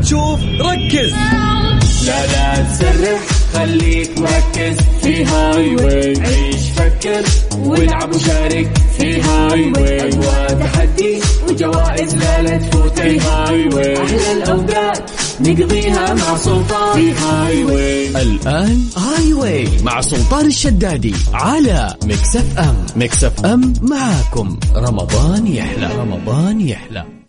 تشوف ركز. لا لا تسرح خليك مركز. في هاي واي عيش فكر. والعب وشارك في هاي واي أجواء تحدي وجوائز لا لا تفوت. في هاي واي أحلى الأوقات نقضيها مع سلطان. في هاي واي الآن هاي واي مع سلطان الشدادي على ميكس إف إم ميكس إف إم معاكم. رمضان يحلى. رمضان يحلى.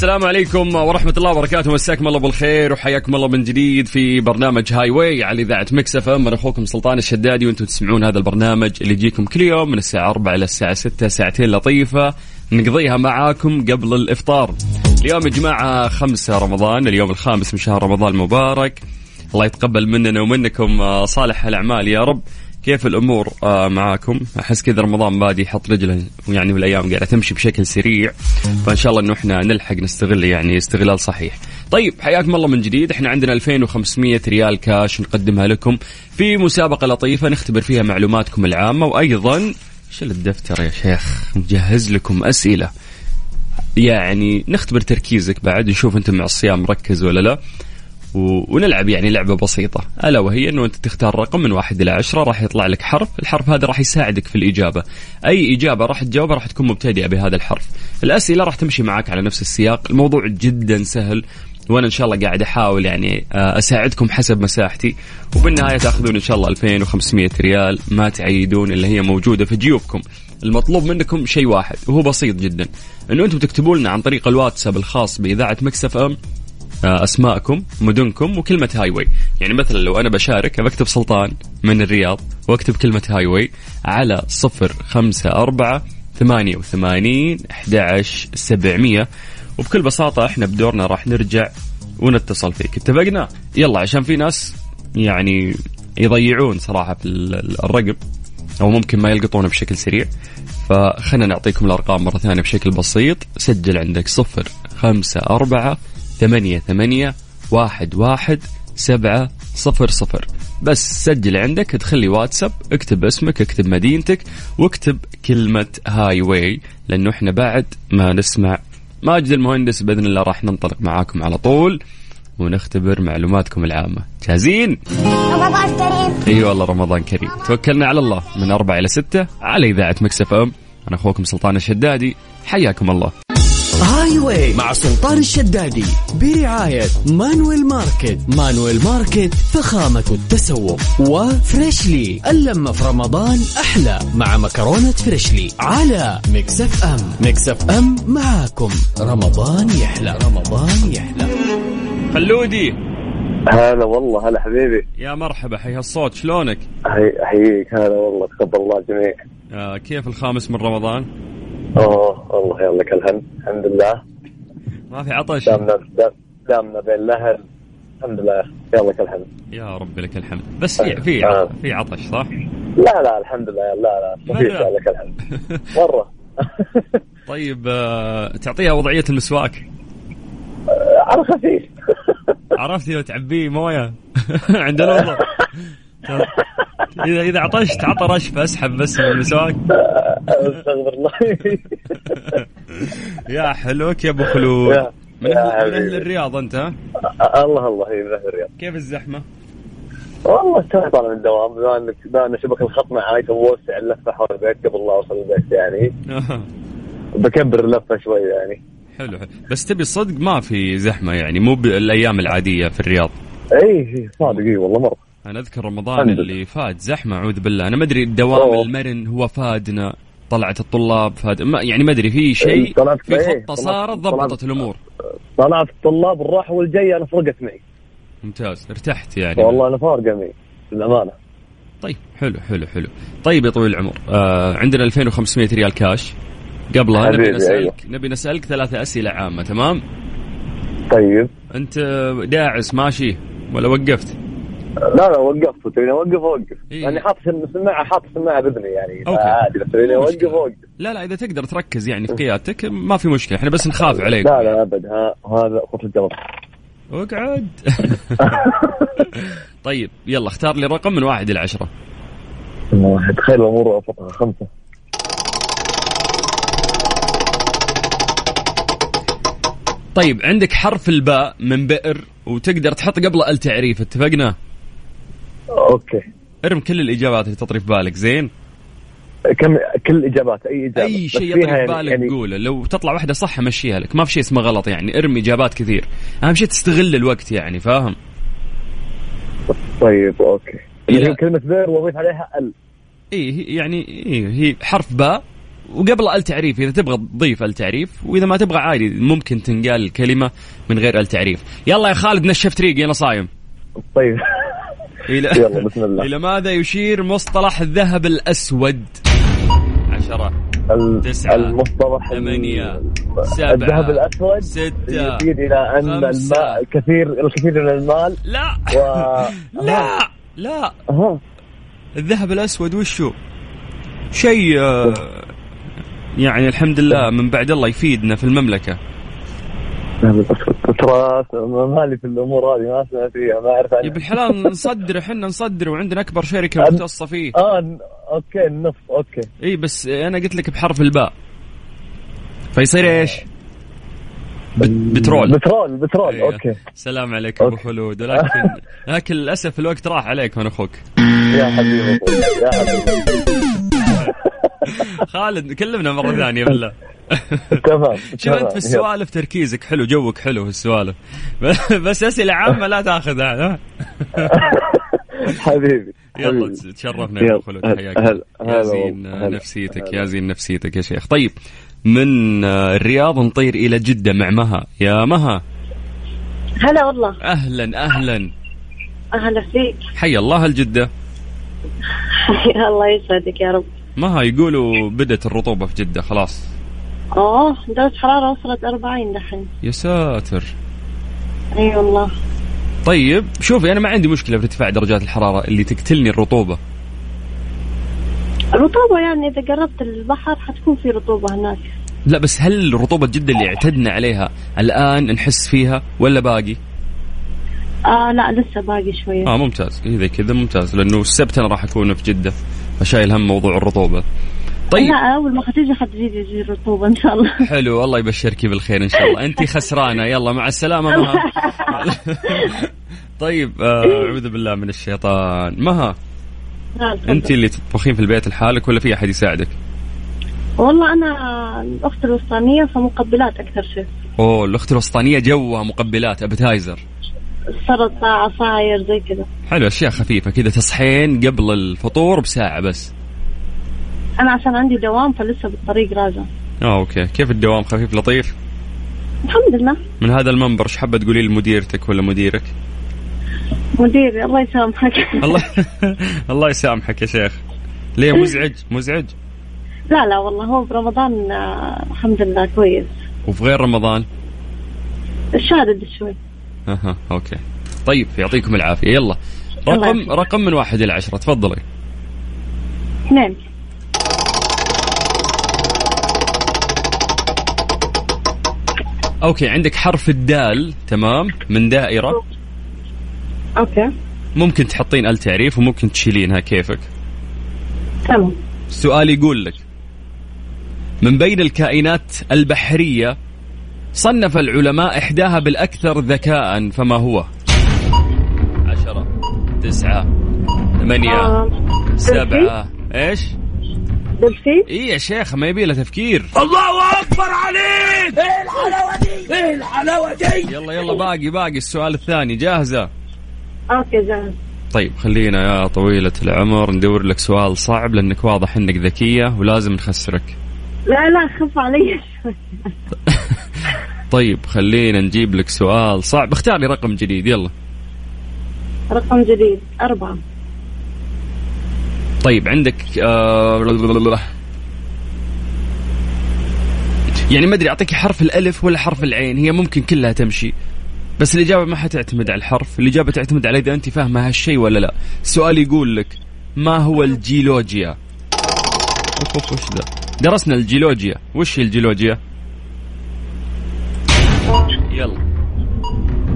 السلام عليكم ورحمة الله وبركاته. مساكم الله بالخير وحياكم الله من جديد في برنامج هاي واي على إذاعة مكس إف إم. أنا أخوكم سلطان الشدادي وأنتم تسمعون هذا البرنامج اللي يجيكم كل يوم من الساعة 4 إلى الساعة 6 ساعتين لطيفة. نقضيها معاكم قبل الإفطار. اليوم يا جماعة 5 رمضان اليوم الخامس من شهر رمضان المبارك. الله يتقبل مننا ومنكم آه، صالح الأعمال يا رب. كيف الأمور؟ آه معاكم؟ أحس كذا رمضان بادي يحط رجله يعني والايام قاعدة تمشي بشكل سريع. فإن شاء الله إنه إحنا نلحق نستغل يعني استغلال صحيح. طيب حياكم الله من جديد. إحنا عندنا 2500 ريال كاش نقدمها لكم في مسابقة لطيفة نختبر فيها معلوماتكم العامة. وأيضا شيل الدفتر يا شيخ؟ مجهز لكم أسئلة. يعني نختبر تركيزك بعد نشوف انت مع الصيام مركز ولا لا. ونلعب يعني لعبة بسيطة. ألا وهي إنه أنت تختار رقم من واحد إلى عشرة راح يطلع لك حرف. الحرف هذا راح يساعدك في الإجابة. أي إجابة راح تجاوبها راح تكون مبتدئة بهذا الحرف. الأسئلة راح تمشي معك على نفس السياق. الموضوع جدا سهل وأنا إن شاء الله قاعد أحاول يعني آه، أساعدكم حسب مساحتي. وبالنهاية تأخذون إن شاء الله 2500 ريال ما تعيدون اللي هي موجودة في جيوبكم. المطلوب منكم شيء واحد وهو بسيط جدا إنه أنتم تكتبوا لنا عن طريق الواتساب الخاص بإذاعة مكس إف إم أسماءكم مدنكم وكلمة هاي واي يعني مثلا لو أنا بشارك بكتب سلطان من الرياض وأكتب كلمة هاي واي على صفر خمسة أربعة ثمانية وثمانين أحد سبعمية. وبكل بساطة إحنا بدورنا راح نرجع ونتصل فيك. اتفقنا؟ يلا عشان في ناس يعني يضيعون صراحة في الرقم أو ممكن ما يلقطونه بشكل سريع. فخلنا نعطيكم الأرقام مرة ثانية بشكل بسيط. سجل عندك صفر خمسة أربعة ثمانية ثمانية واحد واحد سبعة صفر صفر. بس سجل عندك ادخل لي واتساب اكتب اسمك اكتب مدينتك واكتب كلمة هاي واي لأنه إحنا بعد ما نسمع ماجد المهندس بإذن الله راح ننطلق معاكم على طول ونختبر معلوماتكم العامة. جاهزين؟ رمضان كريم. اي والله رمضان كريم. توكلنا على الله. من أربعة إلى ستة على إذاعة مكس إف إم. أنا أخوكم سلطان الشدادي. حياكم الله. Highway مع سلطان الشدادي برعاية Manuel Market. Manuel Market فخامة التسوق و Freshly. اللمة في رمضان أحلى مع مكرونة Freshly على Mix FM. Mix FM معاكم. رمضان يحلى. رمضان يحلى. خلودي. هلا والله هلا حبيبي. يا مرحبا حي هالصوت شلونك؟ احييك هلا والله تقبل الله جميع آه كيف الخامس من رمضان؟ أوه والله يلا لك الحمد الحمد لله. ما في عطش. دامنا دامنا بين الاهل الحمد لله. يلا لك الحمد يا رب لك الحمد. بس في في آه. في عطش صح؟ لا لا الحمد لله. لا لا ما في لك الحمد مرة. طيب آه، تعطيها وضعية المسواك. آه، على خفيف. عرفت لو تعبيه موية؟ عند الوضوء اذا إذا عطشت عطى رشف أسحب بس من المسواك. أستغفر الله. يا حلوك يا أبو خلود. من, أهل الرياض أنت ها؟ الله الله هي من أهل الرياض. كيف الزحمة؟ والله توي طالع من الدوام بما انك بما ان شبك الخط معاي توسع اللفة حول البيت قبل لا اوصل البيت يعني بكبر اللفة شوي يعني. حلو حلو. بس تبي صدق ما في زحمة يعني مو بالأيام العادية في الرياض. اي صادق اي والله مرة. أنا أذكر رمضان اللي فات زحمة أعوذ بالله. أنا ما أدري الدوام أوه. المرن هو فادنا طلعت الطلاب فاد ما يعني ما أدري في شيء في خطة صارت ضبطت الأمور. طلعت الطلاب الراحه والجايه أنا فرقت معي. ممتاز ارتحت يعني. والله أنا فارقة معي للأمانة. طيب حلو حلو حلو. طيب يا طويل العمر آه عندنا 2500 ريال كاش. قبلها نبي نسالك أيوه. نبي نسألك ثلاثة أسئلة عامة تمام؟ طيب. أنت داعس ماشي ولا وقفت؟ لا لا وقفت تبيني اوقف اوقف إيه. يعني حاط سماعه حاط سماعه باذني يعني. عادي بس تبيني اوقف. اوقف لا لا إذا تقدر تركز يعني في قيادتك ما في مشكلة. إحنا بس نخاف عليك. لا لا أبد. هذا خط الجواب أقعد. طيب يلا اختار لي رقم من واحد إلى عشرة. واحد. تخيل الأمور ابسطها خمسة. طيب عندك حرف الباء من بئر وتقدر تحط قبله التعريف اتفقنا؟ okay. ارم كل الإجابات اللي تطري في بالك زين؟ كم كل الإجابات أي إجابة. أي شيء يطري في يعني- بالك يعني قوله. لو تطلع واحدة صح امشيها لك ما في شيء اسمه غلط يعني. ارمي إجابات كثير. أهم شيء تستغل الوقت يعني فاهم؟ طيب okay. هي كلمة بير وأضيف عليها ال. اي هي- يعني إيه هي حرف باء وقبل التعريف إذا تبغى تضيف التعريف وإذا ما تبغى عادي ممكن تنقال الكلمة من غير التعريف. يلا يا خالد نشف طريقي أنا صايم. طيب. إلى يلا بسم الله. إلى ماذا يشير مصطلح الذهب الأسود؟ عشرة تسعة، المصطلح ال- ثمانية، سبعة، الذهب الأسود ستة، يفيد إلى أن خمسة. الماء كثير الكثير من المال لا. و لا لا. الذهب الأسود وشو؟ شيء آه، يعني الحمد لله من بعد الله يفيدنا في المملكة. الاسود ترى مالي في الأمور هذه ما أسمع فيها ما أعرف يا عنها بالحلال نصدر إحنا نصدر وعندنا أكبر شركة مختصة فيه. آه أوكي النص أوكي. إي بس أنا قلت لك بحرف الباء. فيصير إيش؟ بت- بترول. بترول بترول أيوة. أوكي. سلام عليك أبو أوكي. خلود. ولكن لكن للأسف الوقت راح عليك من أخوك. يا حبيبي يا حبيبي. خالد كلمنا مرة ثانية بالله. تمام شوف. أنت في السوالف تركيزك حلو جوك حلو في السوالف. بس أسئلة عامة لا تاخذها ها؟ حبيبي يلا. تشرفنا يا خلود حياك يا زين. نفسيتك يا زين نفسيتك يا شيخ. طيب من آه، الرياض نطير إلى جدة مع مها. يا مها. هلا والله. أهلا أهلا. أهلا فيك. حي الله الجدة. الله يسعدك يا رب. مها يقولوا بدت الرطوبة في جدة خلاص. أوه درجة حرارة وصلت 40 دحين. يا ساتر. أي والله. طيب شوفي أنا ما عندي مشكلة في ارتفاع درجات الحرارة اللي تقتلني الرطوبة. الرطوبة يعني إذا قربت البحر حتكون في رطوبة هناك. لا بس هل رطوبه جده اللي اعتدنا عليها الآن نحس فيها ولا باقي؟ آه لا لسه باقي شوية. آه ممتاز. اذا كذا ممتاز لأنه السبت أنا راح أكون في جدة فشايل هم موضوع الرطوبة. طيب. لا أول ما حتزيد يجي رطوبة إن شاء الله. حلو الله يبشرك بالخير إن شاء الله. انت خسرانة. يلا مع السلامة مها. طيب آه، أعوذ بالله من الشيطان. مها. انت اللي تطبخين في البيت لحالك ولا في أحد يساعدك؟ والله أنا الأخت الوسطانية فمقبلات أكثر شيء. أوه الأخت الوسطانية جوها مقبلات appetizer. سلطة عصاير زي كذا. حلو أشياء خفيفة كذا تصحين قبل الفطور بساعة بس. أنا عشان عندي دوام فلسه بالطريق راجع. آه okay. كيف الدوام؟ خفيف؟ لطيف؟ الحمد لله. من هذا المنبر إيش حابة تقولي لمديرتك ولا مديرك؟ مديري الله يسامحك. الله الله يسامحك يا شيخ. ليه مزعج؟ مزعج؟ لا لا والله هو برمضان آه، الحمد لله كويس. وفي غير رمضان؟ شادد شوي. أها أوكي. طيب يعطيكم العافية. يلا. الله رقم يعافيك. رقم من واحد إلى عشرة. تفضلي. اثنين. okay عندك حرف الدال تمام من دائرة. okay. ممكن تحطين التعريف وممكن تشيلينها كيفك. تمام. السؤال يقول لك من بين الكائنات البحرية صنف العلماء إحداها بالأكثر ذكاء فما هو؟ عشرة تسعة ثمانية آه، سبعة إيش؟ دلفين إيه يا شيخ ما يبي له تفكير. يلا يلا باقي باقي. السؤال الثاني جاهزة؟ أوكي جاهز. طيب خلينا يا طويلة العمر ندور لك سؤال صعب لأنك واضح أنك ذكية ولازم نخسرك. لا لا خف علي. شوي طيب خلينا نجيب لك سؤال صعب. اختاري رقم جديد يلا. رقم جديد أربعة. طيب عندك آه يعني ما أدري أعطيك حرف الألف ولا حرف العين هي ممكن كلها تمشي. بس الإجابة ما حتعتمد على الحرف الإجابة تعتمد على إذا أنت فاهمة هالشيء ولا لا. السؤال يقول لك ما هو الجيولوجيا؟ أوف أوف وش ذا؟ درسنا الجيولوجيا. وش هي الجيولوجيا؟ يلا.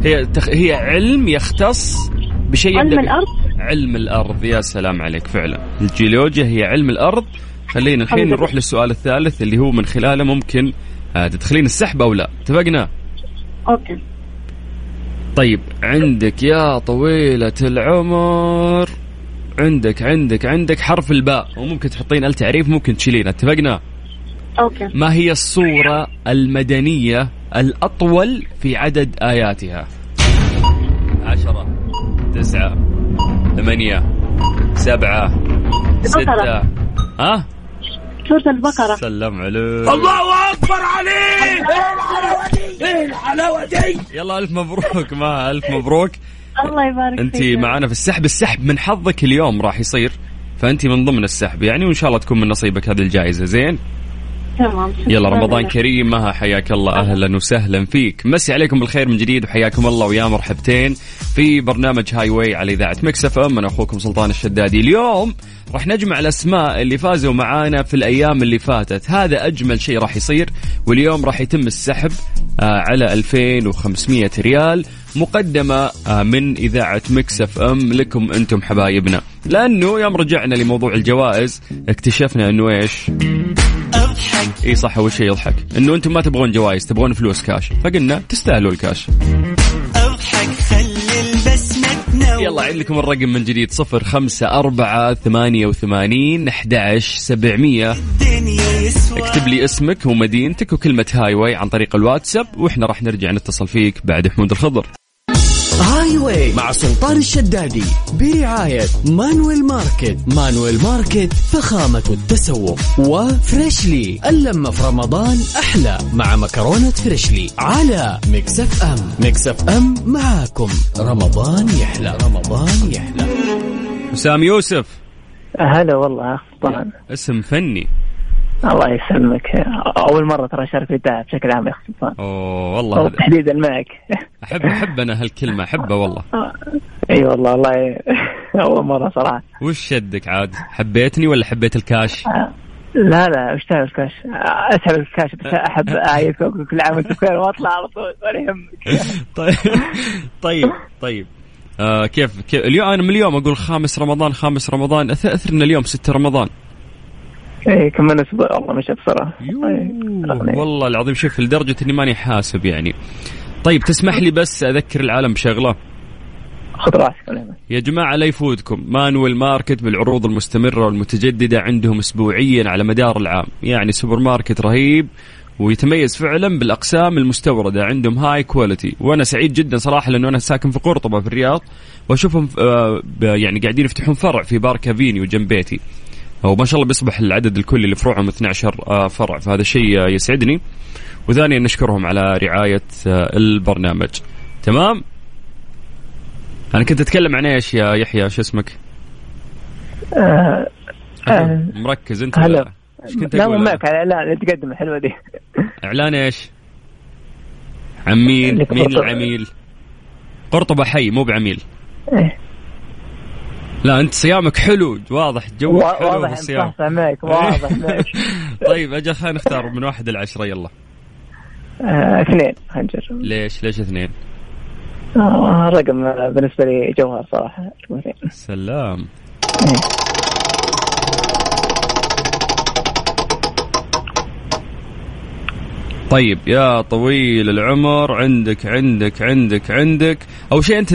هي تخ... هي علم يختص بشيء علم الأرض؟ علم الأرض يا سلام عليك فعلا. الجيولوجيا هي علم الأرض. خلينا الحين. نروح للسؤال الثالث اللي هو من خلاله ممكن آه، تدخلين السحب أو لا. اتفقنا؟ okay. طيب عندك يا طويلة العمر عندك عندك عندك حرف الباء وممكن تحطين التعريف ممكن تشيلينها اتفقنا؟ okay. ما هي السورة المدنية الأطول في عدد آياتها؟ تسعة ثمانية سبعة ستة. ها؟ سورة البقرة. سلم عليك. الله أكبر عليك. إيه الحلاوة دي يلا ألف مبروك. ما ألف مبروك. الله يبارك أنت فيك. معنا في السحب. السحب من حظك اليوم راح يصير فأنت من ضمن السحب. يعني وإن شاء الله تكون من نصيبك هذه الجائزة. زين؟ تمام يلا رمضان. كريم مها حياك الله أهلا وسهلا فيك. مسي عليكم بالخير من جديد وحياكم الله ويا مرحبتين في برنامج Highway على إذاعة Mix FM أنا أخوكم سلطان الشدادي. اليوم راح نجمع الأسماء اللي فازوا معانا في الأيام اللي فاتت. هذا أجمل شيء راح يصير واليوم راح يتم السحب آه، على 2500 ريال مقدمة آه، من إذاعة Mix FM لكم أنتم حبايبنا. لأنه يوم رجعنا لموضوع الجوائز اكتشفنا أنه إيش؟ إي صح أول شيء يضحك. إنه أنتم ما تبغون جوائز تبغون فلوس كاش فقلنا تستاهلوا الكاش أضحك خلي البسمة تنور يلا عيد لكم الرقم من جديد صفر خمسة أربعة ثمانية وثمانين أحد سبعمية. اكتب لي اسمك ومدينتك وكلمة Highway عن طريق الواتساب وإحنا راح نرجع نتصل فيك بعد حمود الخضر. Highway مع سلطان الشدادي. برعاية Manuel Market. Manuel Market فخامة التسوق. و Freshly. اللمة في رمضان أحلى مع مكرونة Freshly. على Mix FM. Mix FM معاكم. رمضان يحلى. رمضان يحلى. وسام يوسف. هلا والله طبعا اسم فني. الله يسلمك. أول مرة ترى أشارك في الدعم بشكل عام يا أخي سلطان. أوه والله. تحديدا معك. احب أحب أنا هالكلمة أحبها والله. أي والله والله ي- أول مرة صراحة. وش شدك عاد؟ حبيتني ولا حبيت الكاش؟ لا لا اشتغل الكاش؟ أسحب الكاش بس أحب اعيش واقول كل عام وأنت بخير وأطلع على طول ولا يهمك. طيب طيب طيب. آه كيف, كيف؟ اليوم أنا من اليوم أقول خامس رمضان خامس رمضان. أثرنا اليوم 6 رمضان. اي كمان أسبوع. والله مشى بسرعة إيه. والله العظيم شوف لدرجة إني ماني حاسب يعني. طيب تسمح لي بس أذكر العالم بشغلة؟ خذ راحتك. يا جماعة لا يفوتكم. Manuel Market بالعروض المستمرة والمتجددة عندهم أسبوعيا على مدار العام. يعني سوبر ماركت رهيب ويتميز فعلا بالأقسام المستوردة. عندهم high quality وأنا سعيد جدا صراحة لأنه أنا ساكن في قرطبة في الرياض. وأشوفهم آه، يعني قاعدين يفتحون فرع في Park Avenue جنب بيتي. وما شاء الله بيصبح العدد الكلي لفروعهم 12 آه، فرع فهذا شيء آه، يسعدني وثانيا نشكرهم على رعاية آه، البرنامج تمام أنا كنت أتكلم عن إيش يا يحيى شو اسمك؟ آه، آه، مركز أنت هلا. إيش كنت لا أنا؟ معك على اللي تقدم الحلوة دي إعلان إيش؟ عميل مين. العميل؟ قرطبة حي مو بعميل إيه. لا أنت صيامك حلو واضح وا- حلو واضح الصيام معك واضح معك طيب أجل خلينا نختار من واحد لعشرة يلا. آه، اثنين خلينا نجرب. ليش؟ ليش اثنين؟ آه، رقم آه، بالنسبة لي جوهر صراحة رقم اثنين. سلام. طيب يا طويل العمر عندك عندك عندك عندك. أول شيء أنت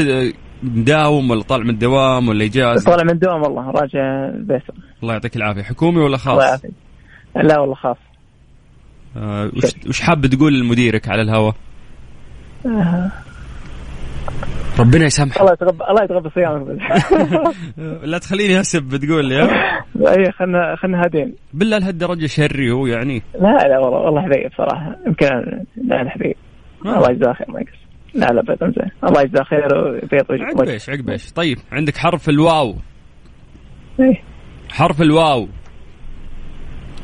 مداوم ولا طالع من الدوام ولا اجازه طالع من الدوام والله راجع البيت الله يعطيك العافية. حكومي ولا الله خاص يعافيك. لا والله خاص. آه وش, وش حاب تقول لمديرك على الهواء؟ آه، ربنا يسامحك. الله يتقبل الله يتقبل صيامك. لا تخليني اسب تقول لي؟ اي خلنا خلنا هادين. بالله لهالدرجه شري هو يعني. لا لا والله والله حبيب صراحة يمكن لا لا حبيب آه. الله يجزاه خير ما يقصر. لا لا بيت زين. الله يجزاه خير ويبيض وجه عقب. إيش عقب إيش طيب عندك حرف الواو. إيه. حرف الواو.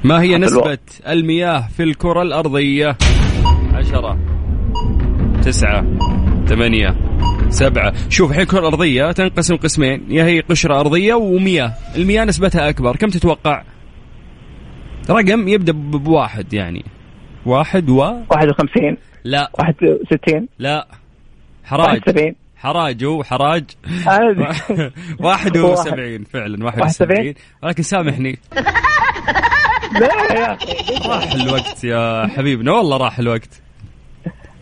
ما هي نسبة الواو. المياه في الكرة الأرضية؟ عشرة تسعة ثمانية سبعة. شوف الحين كرة أرضية تنقسم قسمين. يا هي قشرة أرضية ومياه. المياه نسبتها أكبر. كم تتوقع؟ رقم يبدأ بواحد يعني. واحد و 51 لا. 61 لا. حراج. 71 حراج هو حراج. عادي. واحد وسبعين فعلا واحد وسبعين. ولكن سامحني. لا يا أخي. راح الوقت يا حبيبنا والله راح الوقت.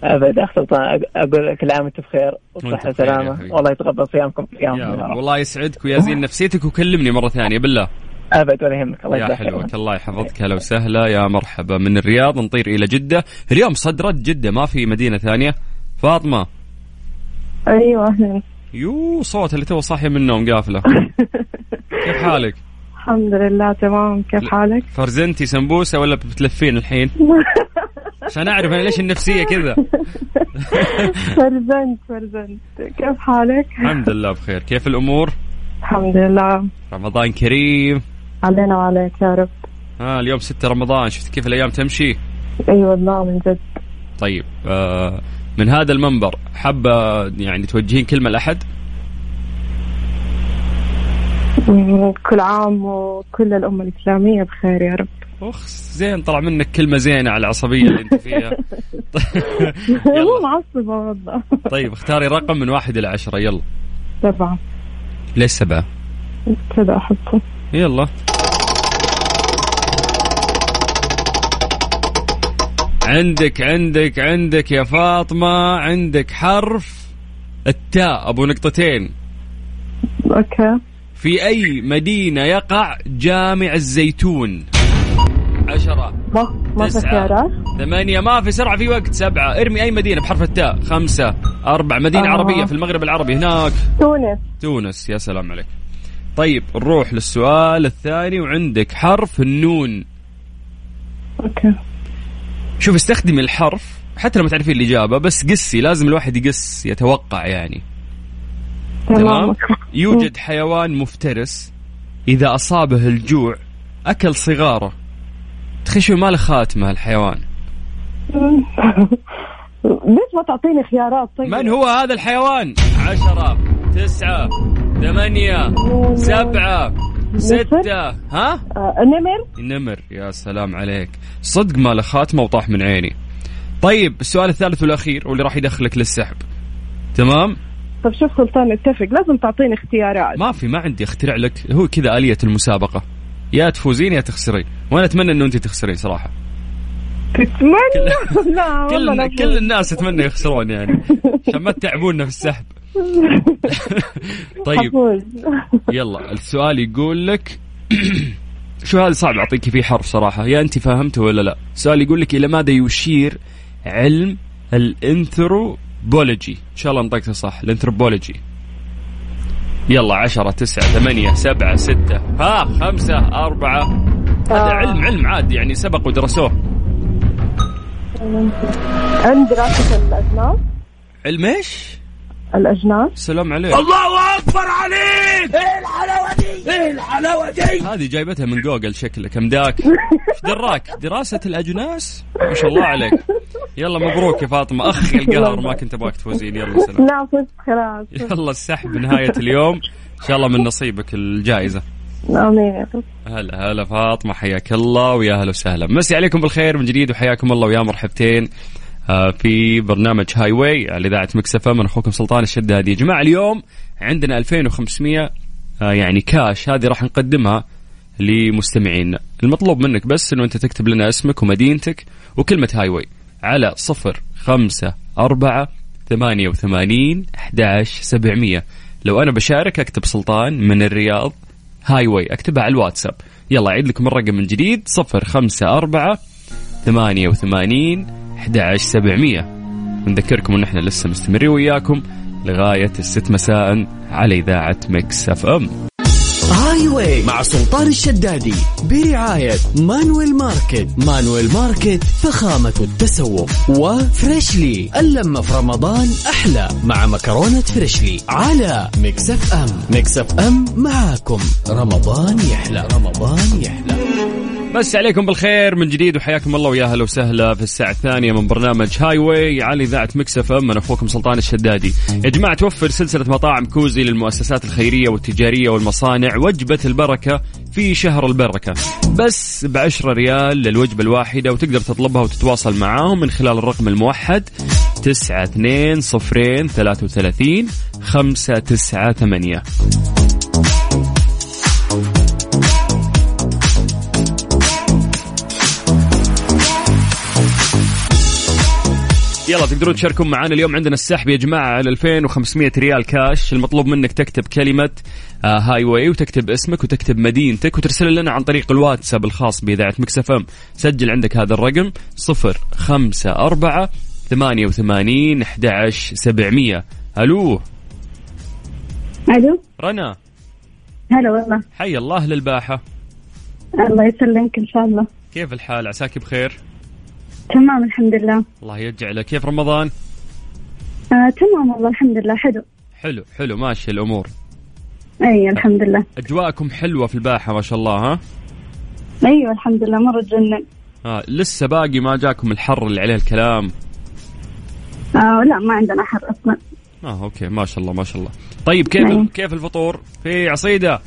أبد اخ سلطان أقول لك كل عام وأنت بخير وصحه وسلامة. والله يتقبل صيامكم يا والله يسعدك ويزين نفسيتك وكلمني مرة ثانية بالله. أبد ولا يهمك. الله يا حلوك. الله يحفظك. هلا وسهلا. يا مرحبا. من الرياض نطير إلى جدة. اليوم صدرت جدة. ما في مدينة ثانية. فاطمة. أيوه يو صوت اللي تو صاحية من النوم. قافلة. كيف حالك؟ الحمد لله تمام. كيف حالك؟ فرزنتي سمبوسة ولا بتلفين الحين؟ عشان أعرف أنا ليش النفسية كذا. فرزنت فرزنت. كيف حالك؟ الحمد لله بخير. كيف الأمور؟ الحمد لله. رمضان كريم. علينا وعليك يا رب. آه اليوم 6 رمضان. شفت كيف الأيام تمشي؟ اي والله من جد. طيب آه من هذا المنبر حابة يعني توجهين كلمة لأحد؟ مم، كل عام وكل الأمة الإسلامية بخير يا رب. أخ زين طلع منك كلمة زينة على العصبية اللي أنت فيها. مو معصبة والله. طيب اختاري رقم من واحد إلى عشرة. يلا. سبعة. ليش سبعة؟ كذا أحطه يلا. عندك عندك عندك يا فاطمة عندك حرف التاء أبو نقطتين. okay. في أي مدينة يقع جامع الزيتونة؟ عشرة ما ما في خيارات ثمانية ما في سرعة في وقت سبعة. ارمي أي مدينة بحرف التاء. خمسة أربع مدينة آه. عربية في المغرب العربي هناك. تونس. تونس يا سلام عليك. طيب نروح للسؤال الثاني وعندك حرف النون. أوكي. شوف استخدمي الحرف حتى لو ما تعرفين الإجابة بس قسي لازم الواحد يقس يتوقع يعني. تمام. يوجد حيوان مفترس إذا أصابه الجوع أكل صغاره. تخيل شو ما له خاتمة الحيوان. ليش ما تعطيني خيارات؟ طيب. من هو هذا الحيوان؟ عشرة تسعة ثمانية سبعة. ستة. ها؟ آه نمر؟ نمر يا سلام عليك. صدق ما له خاتمة وطاح من عيني. طيب السؤال الثالث والأخير واللي راح يدخلك للسحب. تمام؟ طب شوف سلطان اتفق. لازم تعطيني اختيارات. ما في ما عندي اخترع لك. هو كذا آلية المسابقة. يا تفوزين يا تخسرين. وأنا أتمنى إنه أنت تخسرين صراحة. تتمنى؟ لا كل كل الناس تتمنى يخسرون يعني. عشان ما تتعبونا في السحب. طيب. يلا السؤال يقول لك شو هذا صعب أعطيك فيه حرف صراحة؟ يا أنت فاهمته ولا لا؟ السؤال يقول لك إلى ماذا يشير علم الانثروبولوجي؟ إن شاء الله نطقته صح الانثروبولوجي. يلا عشرة تسعة ثمانية سبعة ستة. ها خمسة أربعة. هذا آه. علم علم عادي يعني سبق ودرسوه. عند دراسة الأجناس علم إيش؟ الأجناس. سلام عليك الله أكبر عليك! إيه الحلاوة دي؟ إيه الحلاوة دي؟ هذه جايبتها من جوجل شكلك مداك إيش دراك؟ دراسة الأجناس؟ ما شاء الله عليك. يلا مبروك يا فاطمة. أخي القهر ما كنت أبغاك تفوزين. يلا سلام. نعم فزت خلاص. يلا السحب نهايه اليوم. إن شاء الله من نصيبك الجائزة. رب هلا هلا فاطمة حياك الله ويا هلا وسهلا. مسي عليكم بالخير من جديد وحياكم الله ويا مرحبتين. في برنامج Highway على اذاعه Mix FM من أخوكم سلطان الشدادي. يا جماعة اليوم عندنا 2500 آه، يعني كاش هذه راح نقدمها لمستمعينا المطلوب منك بس إنه أنت تكتب لنا اسمك ومدينتك وكلمة Highway على صفر خمسة أربعة ثمانية وثمانين أحداش سبعمية. لو أنا بشارك أكتب سلطان من الرياض Highway أكتبها على الواتساب. يلا أعيد لكم الرقم من جديد. صفر خمسة أربعة ثمانية وثمانين أحداش سبعمية. نذكركم أن إحنا لسه مستمرين وياكم لغاية الست مساء على إذاعة Mix FM. Highway مع سلطان الشدادي برعاية Manuel Market. Manuel Market فخامة التسوق. و Freshly اللمة في رمضان أحلى مع مكرونة Freshly على Mix FM. Mix FM معاكم. رمضان يحلى. رمضان يحلى. مسي عليكم بالخير من جديد وحياكم الله ويا أهلا وسهلا في الساعة الثانية من برنامج Highway على إذاعة Mix FM من أخوكم سلطان الشدادي. يا جماعة توفر سلسلة مطاعم كوزي للمؤسسات الخيرية والتجارية والمصانع وجبة البركة في شهر البركة. بس ب 10 ريال للوجبة الواحدة وتقدر تطلبها وتتواصل معاهم من خلال الرقم الموحد 92 صفرين 33 598 يلا تقدرون تشاركون معنا اليوم عندنا السحب يا جماعة على 2500 ريال كاش المطلوب منك تكتب كلمة آه Highway وتكتب اسمك وتكتب مدينتك وترسل لنا عن طريق الواتساب الخاص بإذاعة Mix FM. سجل عندك هذا الرقم 054 88 11 700 ألو؟ ألو؟ رنا؟ هلا والله. حي الله للباحة. الله يسلمك إن شاء الله. كيف الحال؟ عساك بخير؟ تمام الحمد لله. الله يجعله كيف رمضان؟ آه تمام والله الحمد لله. حلو. حلو حلو. ماشي الأمور. أي الحمد لله. أجواءكم حلوة في الباحة ما شاء الله ها؟ أيوه الحمد لله. مرة تجنن. آه لسه باقي ما جاكم الحر اللي عليه الكلام؟ آه لا ما عندنا حر أصلا. آه أوكي. ما شاء الله ما شاء الله. طيب كيف نعم. كيف الفطور؟ في عصيدة؟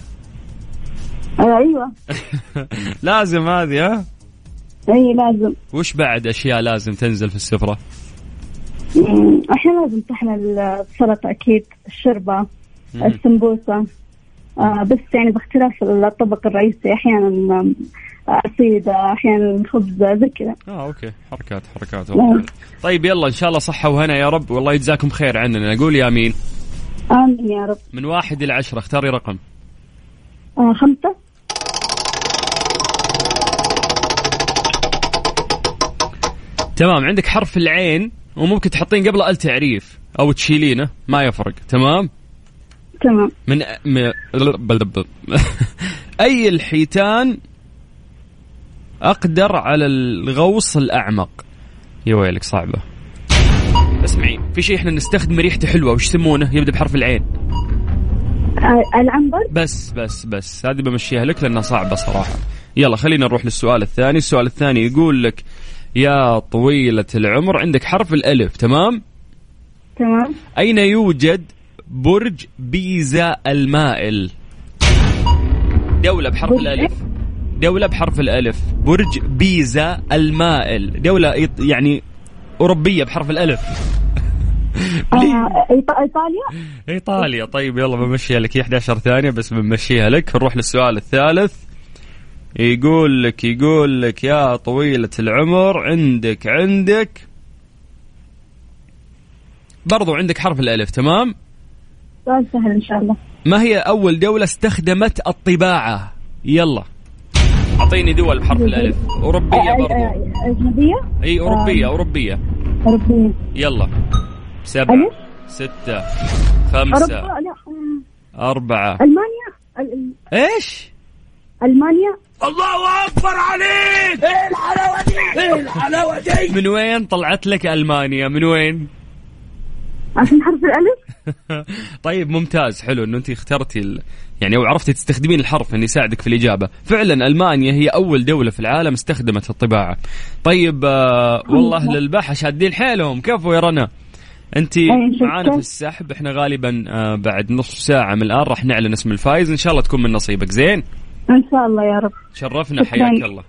آه أيوه. لازم هذه ها؟ إي لازم. وش بعد أشياء لازم تنزل في السفرة؟ مم، أحيانا لازم صحن السلطه أكيد الشوربه السمبوسة آه بس يعني باختلاف الطبق الرئيسي أحيانا عصيده أحيانا خبز زي كذا. آه okay. حركات حركات نعم. okay. طيب يلا إن شاء الله صحة وهنا يا رب. والله يجزاكم خير عننا. نقول آمين؟ آمين يا رب. من واحد إلى عشرة اختاري رقم. آه خمسة. تمام عندك حرف العين وممكن تحطين قبله ال تعريف أو تشيلينه ما يفرق تمام؟ تمام. من م... أي الحيتان أقدر على الغوص الأعمق؟ يا ويلك صعبة. اسمعي في شيء إحنا نستخدم ريحته حلوة وش يسمونه؟ يبدأ بحرف العين. العنبر؟ بس بس بس هذه بمشيها لك لأنها صعبة صراحة. يلا خلينا نروح للسؤال الثاني. السؤال الثاني يقول لك يا طويلة العمر عندك حرف الألف تمام؟ تمام. أين يوجد برج بيزا المائل؟ دولة بحرف الألف. دولة بحرف الألف. برج بيزا المائل. دولة يعني أوروبية بحرف الألف. آه إيطاليا؟ إيطاليا. طيب يلا بمشيها لك. هي 11 ثانية بس بنمشيها لك. نروح للسؤال الثالث. يقول لك يقول لك يا طويلة العمر عندك عندك برضو عندك حرف الألف تمام؟ سؤال سهل إن شاء الله. ما هي أول دولة استخدمت الطباعة؟ يلا. أعطيني دول بحرف الألف. أوروبية آه، برضو. آه، أجنبية؟ أي أوروبية أوروبية. أوروبية. يلا. سبعة ألف؟ ستة خمسة لا آه، أربعة. ألمانيا؟ ال- ال- إيش؟ المانيا من وين طلعت لك ألمانيا؟ من وين؟ عشان حرف الألف طيب ممتاز حلو إنه أنت اخترتي ال... يعني أو عرفتي تستخدمين الحرف انه يساعدك في الإجابة، فعلا ألمانيا هي أول دولة في العالم استخدمت الطباعة. طيب آه والله للباحه شادين حيلهم، كفو يا رنا. أنت أي، شكراً. معانا في السحب إحنا غالبا آه بعد نصف ساعة من الآن راح نعلن اسم الفايز إن شاء الله تكون من نصيبك زين إن شاء الله يا رب. شرفنا. حياك الله.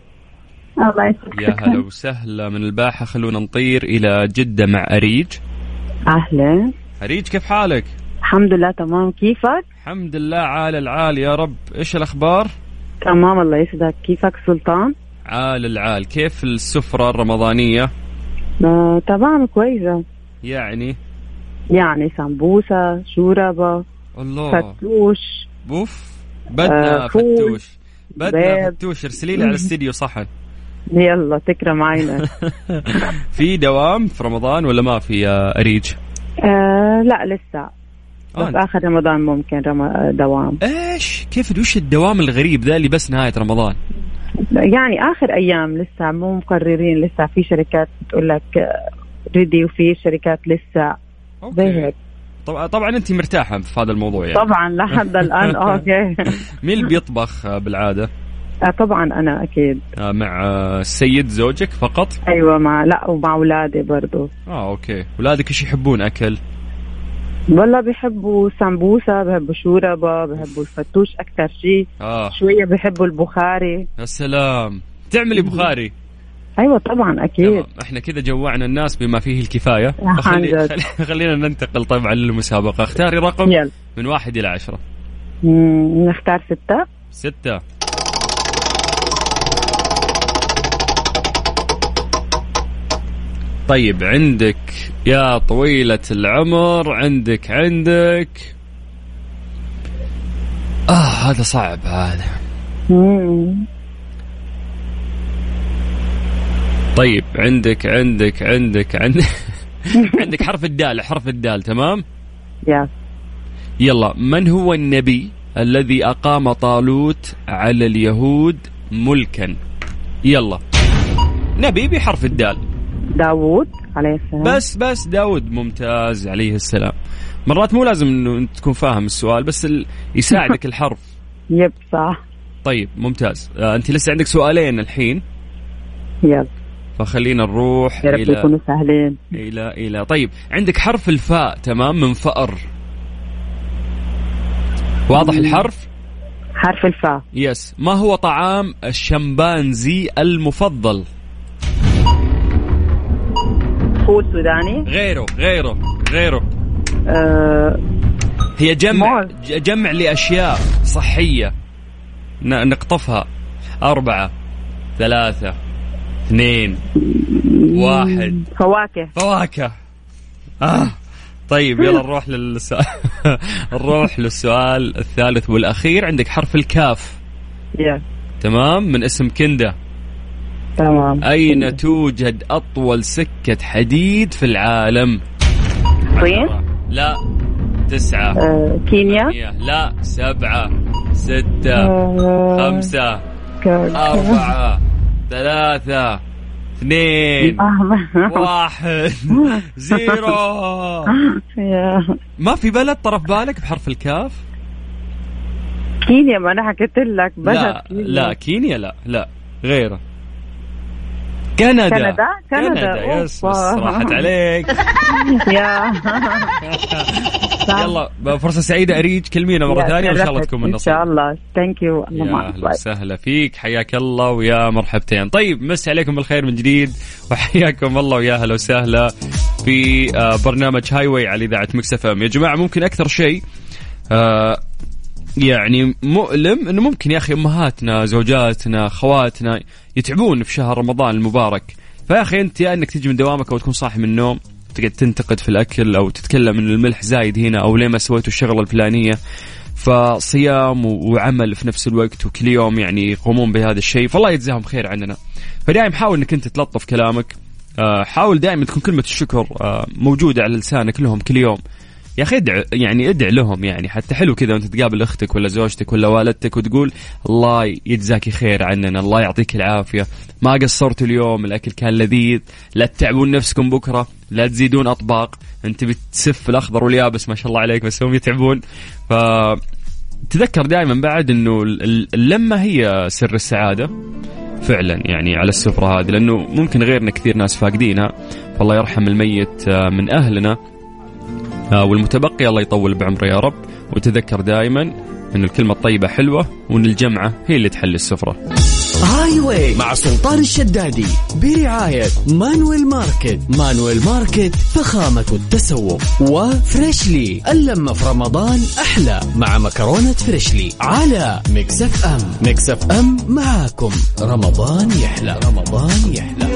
الله يسعدك. يا. هلا وسهلا. من الباحة خلونا نطير إلى جدة مع أريج. أهلا. أريج كيف حالك؟ الحمد لله تمام. كيفك؟ الحمد لله عال العال يا رب. إيش الأخبار؟ تمام الله يسعدك. كيفك سلطان؟ عال العال. كيف السفرة الرمضانية؟ آه، تمام كويسة. يعني؟ يعني سمبوسة شوربة الله. فتوش. بوف بدنا آه، فتوش. بدنا. فتوش. ارسلي لي على الاستديو صحن. يلا تكرم عينك. في دوام في رمضان ولا ما في يا أريج؟ آه لا لسه. بس آه. آخر رمضان ممكن رم... دوام. إيش؟ كيف وش الدوام الغريب ذا اللي بس نهاية رمضان؟ يعني آخر أيام لسه مو مقررين لسه في شركات بتقول لك ready وفي شركات لسه. زي هيك. طبعا انت مرتاحة في هذا الموضوع يعني. طبعا لحد الآن. okay. مين اللي بيطبخ آه، بالعادة؟ آه طبعا أنا أكيد. آه مع آه، السيد زوجك فقط؟ أيوه مع لا ومع اولادي برضو. آه أوكي. اولادك إيش يحبون؟ أكل؟ والله بيحبوا سمبوسة بيحبوا شوربة بيحبوا الفتوش أكثر شيء. آه. شوية بيحبوا البخاري. يا سلام. تعملي بخاري. أيوه طبعا أكيد. تمام إحنا كذا جوعنا الناس بما فيه الكفاية. جد. خلي- خلينا ننتقل طبعا للمسابقة. اختاري رقم يلا. من واحد إلى عشرة. مم، نختار ستة. ستة. طيب عندك يا طويلة العمر عندك عندك. آه هذا صعب هذا. مم. طيب عندك عندك عندك عندك عندك حرف الدال حرف الدال تمام؟ يا. يلا من هو النبي الذي أقام طالوت على اليهود ملكا؟ يلا. نبي بحرف الدال. داوود عليه السلام. بس بس داود ممتاز عليه السلام. مرات مو لازم إنه تكون فاهم السؤال بس ال... يساعدك الحرف. يب صح. طيب ممتاز. آه أنت لسه عندك سؤالين الحين؟ yep فخلينا نروح يا رب إلى يكونوا سهلين. إلى إلى طيب عندك حرف الفاء تمام من فأر. واضح الحرف؟ حرف الفاء. yes. ما هو طعام الشمبانزي المفضل؟ فول سوداني. غيره غيره غيره. آه هي جمع موز. ج- جمع لأشياء صحية. نقطفها. أربعة ثلاثة. اثنين واحد. فواكه. فواكه. آه. طيب يلا نروح للسؤال نروح للسؤال الثالث والأخير. عندك حرف الكاف. يا تمام؟ من اسم كندا. تمام. أين توجد أطول سكة حديد في العالم؟ الصين لا. تسعة. آه كينيا؟ ثمانية. لا. سبعة. ستة. آه خمسة. أربعة. ثلاثة اثنين آه، واحد zero ما في بلد طرف بالك بحرف الكاف؟ كينيا ما أنا حكيت لك بلد لا كينيا. لا كينيا لا لا غيره كندا. كندا؟ كندا، yes راحت عليك. يا. يلا فرصة سعيدة أريج. كلمينا مرة يا ثانية وإن شاء الله. تكون من إن نصيب شاء الله. thank you يا أهلا. وسهلا فيك. حياك الله ويا مرحبتين. طيب مسي عليكم بالخير من جديد. وحياكم الله ويا أهلا وسهلا في آه، برنامج Highway على إذاعة Mix FM. يا جماعة ممكن أكثر شيء آه، يعني مؤلم إنه ممكن يا أخي أمهاتنا زوجاتنا اخواتنا يتعبون في شهر رمضان المبارك. فيا أخي أنت يا إنك تجي من دوامك أو تكون صاحي من النوم تقعد تنتقد في الأكل أو تتكلم إن الملح زايد هنا أو ليه ما سويتوا الشغلة الفلانية. فصيام وعمل في نفس الوقت وكل يوم يعني يقومون بهذا الشيء فالله يجزاهم خير عننا. فدائما حاول إنك أنت تلطف كلامك. آه، حاول دائما تكون كلمة الشكر آه، موجودة على لسانك لهم كل يوم. يا أخي ادع يعني ادع لهم يعني. حتى حلو كذا وأنت تقابل أختك ولا زوجتك ولا والدتك وتقول الله يجزاك خير عننا الله يعطيك العافية. ما قصرت اليوم الأكل كان لذيذ. لا تتعبون نفسكم بكرة لا تزيدون أطباق. أنت بتسف الأخضر واليابس ما شاء الله عليك بس هم يتعبون. ف تذكر دائما بعد إنه ال- ال- اللمة هي سر السعادة فعلا يعني على السفرة هذه لأنه ممكن غيرنا كثير ناس فاقدينها. فالله يرحم الميت آه، من أهلنا. آه، والمتبقي الله يطول بعمره يا رب. وتذكر دائما إن الكلمة الطيبة حلوة وإن الجمعة هي اللي تحل السفرة. Highway مع سلطان الشدادي برعاية Manuel Market. Manuel Market فخامة التسوق. و Freshly اللمة في رمضان أحلى مع مكرونة Freshly على Mix FM. Mix FM معاكم. رمضان يحلى. رمضان يحلى.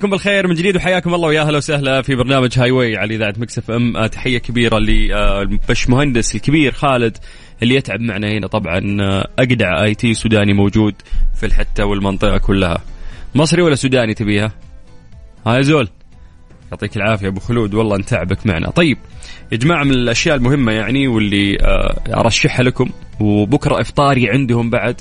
عليكم بالخير من جديد وحياكم الله ويا أهلا وسهلا في برنامج Highway على إذاعة Mix FM. آه، تحية كبيرة للبش مهندس الكبير خالد اللي يتعب معنا هنا. طبعا آه، أجدع IT سوداني موجود في الحتة والمنطقة كلها. مصري ولا سوداني تبيها؟ يا زول. يعطيك العافية أبو خلود والله أنت تعبك معنا. طيب يا جماعة من الأشياء المهمة يعني واللي آه، أرشحها لكم وبكرة إفطاري عندهم بعد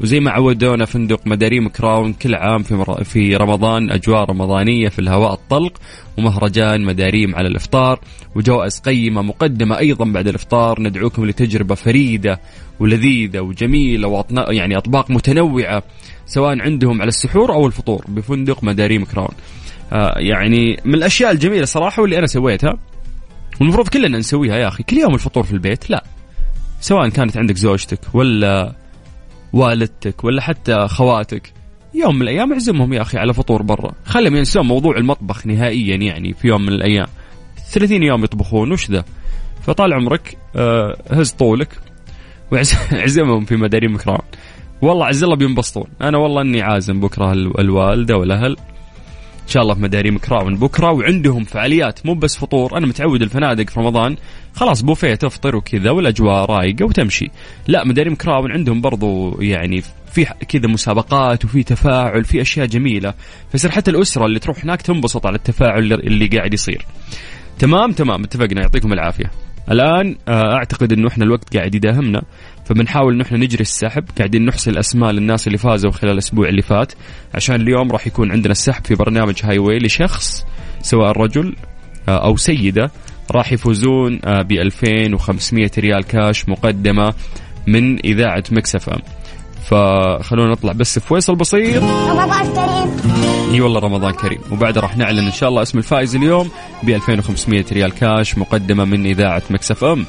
وزي ما عودونا فندق مداريم كراون كل عام في مر... في رمضان أجواء رمضانية في الهواء الطلق ومهرجان مداريم على الإفطار وجوائز قيمة مقدمة أيضا بعد الإفطار. ندعوكم لتجربة فريدة ولذيذة وجميلة وأطنا... يعني أطباق متنوعة سواء عندهم على السحور أو الفطور بفندق مداريم كراون. آه يعني من الأشياء الجميلة صراحة واللي أنا سويتها والمفروض كلنا نسويها يا أخي كل يوم الفطور في البيت لا سواء كانت عندك زوجتك ولا والدتك ولا حتى خواتك. يوم من الأيام اعزمهم يا أخي على فطور برا. خلهم ينسون موضوع المطبخ نهائيا يعني في يوم من الأيام. 30 يوم يطبخون وش ذا؟ فطال عمرك آه، هز طولك واعزمهم في مداريم كرام. والله عز الله بينبسطون. أنا والله إني عازم بكره الوالدة والأهل. شاء الله في مداريم كراون بكرة وعندهم فعاليات مو بس فطور. أنا متعود الفنادق في رمضان خلاص بوفيه تفطر وكذا والأجواء رايقة وتمشي. لا مداريم كراون عندهم برضو يعني في كذا مسابقات وفي تفاعل في أشياء جميلة. فيصير حتى الأسرة اللي تروح هناك تنبسط على التفاعل اللي قاعد يصير. تمام تمام اتفقنا يعطيكم العافية. الآن آه، أعتقد إنه إحنا الوقت قاعد يداهمنا. فبنحاول إنه إحنا نجري السحب قاعدين نحصل أسماء للناس اللي فازوا خلال الأسبوع اللي فات عشان اليوم راح يكون عندنا السحب في برنامج Highway لشخص سواء رجل آه، أو سيدة راح يفوزون ب 2500 ريال كاش مقدمة من إذاعة Mix FM. فخلونا نطلع بس في فاصل بسيط. رمضان كريم. إي والله رمضان كريم. وبعد راح نعلن إن شاء الله اسم الفائز اليوم ب 2500 ريال كاش مقدمة من إذاعة Mix FM.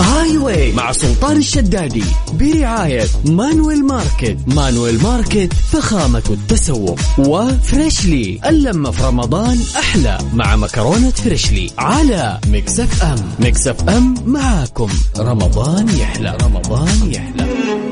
Highway مع سلطان الشدادي برعاية مانويل ماركت. مانويل ماركت فخامة التسوق. وفريشلي اللمة في رمضان أحلى مع مكرونة فريشلي على Mix FM. Mix FM معاكم. رمضان يحلى رمضان يحلى.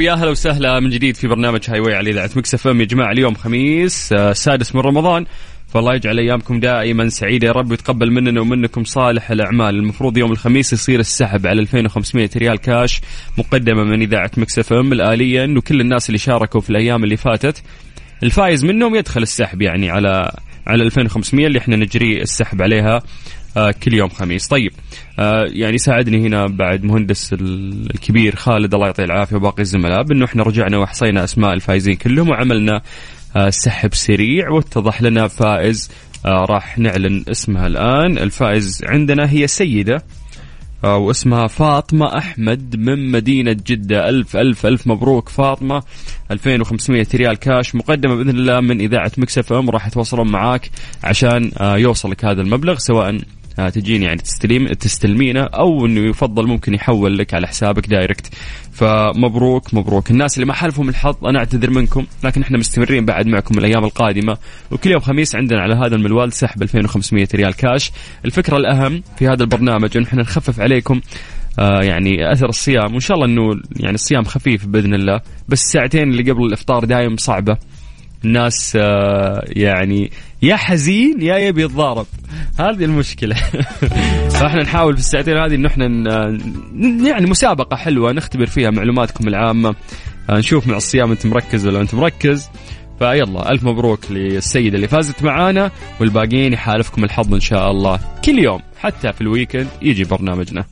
ويا أهلا وسهلا من جديد في برنامج Highway على إذاعة Mix FM يا جماعة اليوم خميس آه، سادس من رمضان. فالله يجعل أيامكم دائما سعيدة. يا رب ويتقبل مننا ومنكم صالح الأعمال. المفروض يوم الخميس يصير السحب على 2500 ريال كاش مقدمة من إذاعة Mix FM الاليه انه كل الناس اللي شاركوا في الأيام اللي فاتت. الفايز منهم يدخل السحب يعني على على 2500 اللي إحنا نجري السحب عليها. آه كل يوم خميس. طيب آه يعني ساعدني هنا بعد مهندس الكبير خالد الله يعطيه العافية وباقي الزملاء. بأنه إحنا رجعنا وحصينا أسماء الفايزين كلهم وعملنا آه سحب سريع واتضح لنا فائز آه راح نعلن اسمها الآن. الفائز عندنا هي سيدة آه، واسمها فاطمة أحمد من مدينة جدة. ألف ألف ألف مبروك فاطمة. 2500 ريال كاش مقدمة بإذن الله من إذاعة Mix FM راح يتواصلون معاك عشان آه، يوصلك هذا المبلغ سواء تجيني يعني تستلم تستلمينه أو إنه يفضل ممكن يحول لك على حسابك direct فمبروك مبروك. الناس اللي ما حالفهم الحظ أنا أعتذر منكم لكن إحنا مستمرين بعد معكم الأيام القادمة. وكل يوم خميس عندنا على هذا المنوال سحب 2500 ريال كاش الفكرة الأهم في هذا البرنامج إنه إحنا نخفف عليكم آه يعني أثر الصيام. وإن شاء الله إنه يعني الصيام خفيف بإذن الله بس الساعتين اللي قبل الإفطار دايم صعبة. الناس آه، يعني يا حزين يا يبي يتضارب هذه المشكلة. فاحنا نحاول في الساعتين هذه انه إحنا يعني مسابقة حلوة نختبر فيها معلوماتكم العامة. آه، نشوف مع الصيام أنت مركز ولا أنت مركز. فيلا ألف مبروك للسيدة اللي فازت معانا والباقيين يحالفكم الحظ إن شاء الله. كل يوم حتى في الويكند يجي برنامجنا.